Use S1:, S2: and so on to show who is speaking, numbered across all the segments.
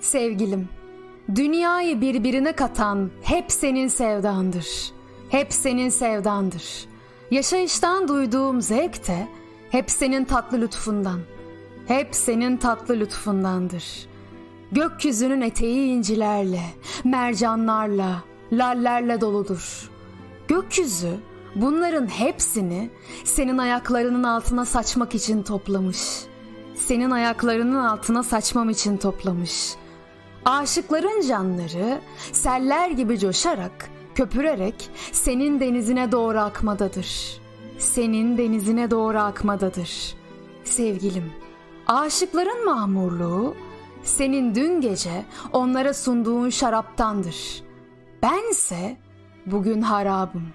S1: Sevgilim, dünyayı birbirine katan hep senin sevdandır. Hep senin sevdandır. Yaşayıştan duyduğum zevk de hep senin tatlı lütfundan. Hep senin tatlı lütfundandır. Gökyüzünün eteği incilerle, mercanlarla, lallerle doludur. Gökyüzü bunların hepsini senin ayaklarının altına saçmak için toplamış. Senin ayaklarının altına saçmam için toplamış. Aşıkların canları seller gibi coşarak, köpürerek senin denizine doğru akmadadır. Senin denizine doğru akmadadır. Sevgilim, aşıkların mahmurluğu senin dün gece onlara sunduğun şaraptandır. Bense bugün harabım.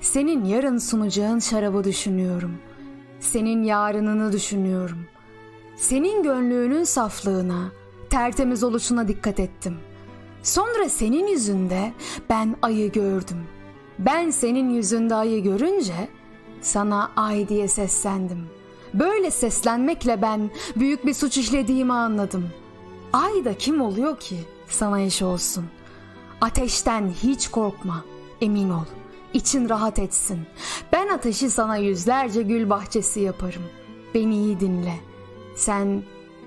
S1: Senin yarın sunacağın şarabı düşünüyorum. Senin yarınını düşünüyorum. Senin gönlünün saflığına, tertemiz oluşuna dikkat ettim. Sonra senin yüzünde ben ayı gördüm. Ben senin yüzünde ayı görünce sana ay diye seslendim. Böyle seslenmekle ben büyük bir suç işlediğimi anladım. Ay da kim oluyor ki sana eş olsun? Ateşten hiç korkma, emin ol. İçin rahat etsin. Ben ateşi sana yüzlerce gül bahçesi yaparım. Beni iyi dinle. Sen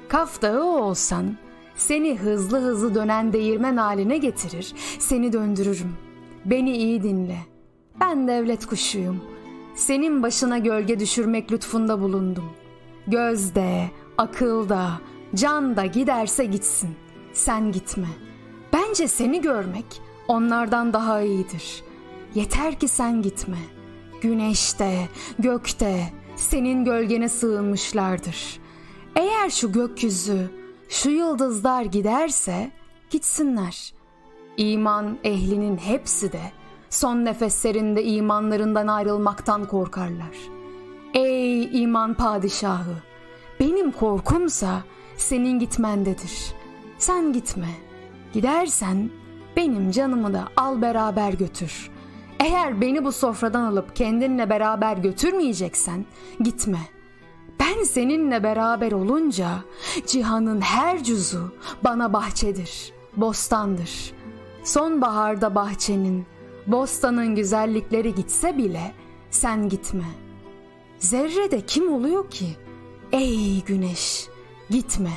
S1: Kaf Dağı olsan seni hızlı hızlı dönen değirmen haline getirir, seni döndürürüm. Beni iyi dinle. Ben devlet kuşuyum. Senin başına gölge düşürmek lütfunda bulundum. Gözde, akılda, can da giderse gitsin. Sen gitme. Bence seni görmek onlardan daha iyidir. Yeter ki sen gitme. Güneşte, gökte senin gölgene sığınmışlardır. Eğer şu gökyüzü, şu yıldızlar giderse gitsinler. İman ehlinin hepsi de son nefeslerinde imanlarından ayrılmaktan korkarlar. Ey iman padişahı! Benim korkumsa senin gitmendedir. Sen gitme. Gidersen benim canımı da al beraber götür. Eğer beni bu sofradan alıp kendinle beraber götürmeyeceksen gitme. Ben seninle beraber olunca cihanın her cüzü bana bahçedir, bostandır. Sonbaharda bahçenin, bostanın güzellikleri gitse bile sen gitme. Zerre de kim oluyor ki? Ey güneş, gitme.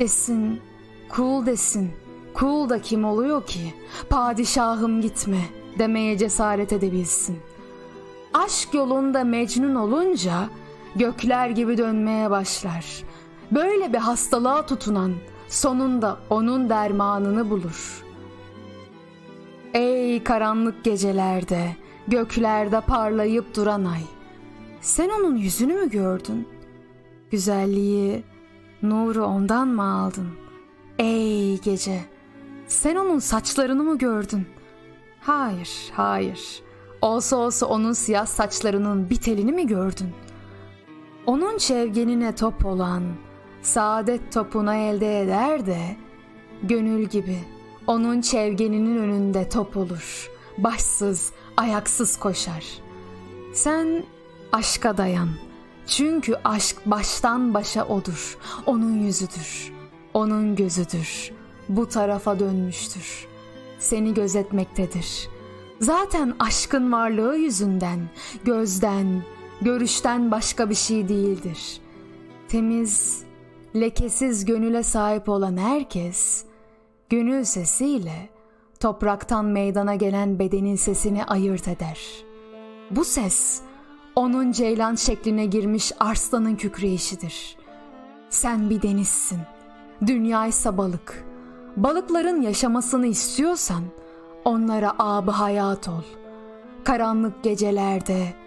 S1: Desin, kul desin. Kul da kim oluyor ki? Padişahım gitme demeye cesaret edebilsin. Aşk yolunda mecnun olunca gökler gibi dönmeye başlar. Böyle bir hastalığa tutunan sonunda onun dermanını bulur. Ey karanlık gecelerde, göklerde parlayıp duran ay. Sen onun yüzünü mü gördün? Güzelliği, nuru ondan mı aldın? Ey gece, sen onun saçlarını mı gördün? Hayır, hayır. Olsa olsa onun siyah saçlarının bir telini mi gördün? Onun çevgenine top olan, saadet topuna elde eder de, gönül gibi onun çevgeninin önünde top olur. Başsız, ayaksız koşar. Sen aşka dayan. Çünkü aşk baştan başa odur. Onun yüzüdür. Onun gözüdür. Bu tarafa dönmüştür. Seni gözetmektedir. Zaten aşkın varlığı yüzünden, gözden, görüşten başka bir şey değildir. Temiz, lekesiz gönüle sahip olan herkes, gönül sesiyle topraktan meydana gelen bedenin sesini ayırt eder. Bu ses, onun ceylan şekline girmiş arslanın kükreyişidir. Sen bir denizsin, dünya ise balık. Balıkların yaşamasını istiyorsan, onlara abı hayat ol. Karanlık gecelerde,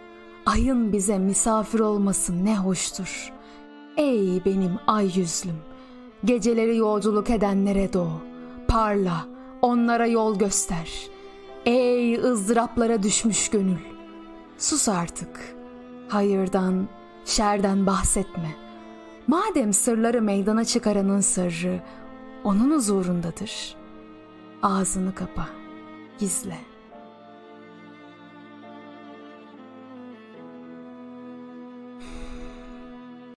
S1: ayın bize misafir olması ne hoştur. Ey benim ay yüzlüm, geceleri yolculuk edenlere doğ, parla, onlara yol göster. Ey ızdıraplara düşmüş gönül, sus artık, hayırdan, şerden bahsetme. Madem sırları meydana çıkaranın sırrı onun huzurundadır, ağzını kapa, gizle.''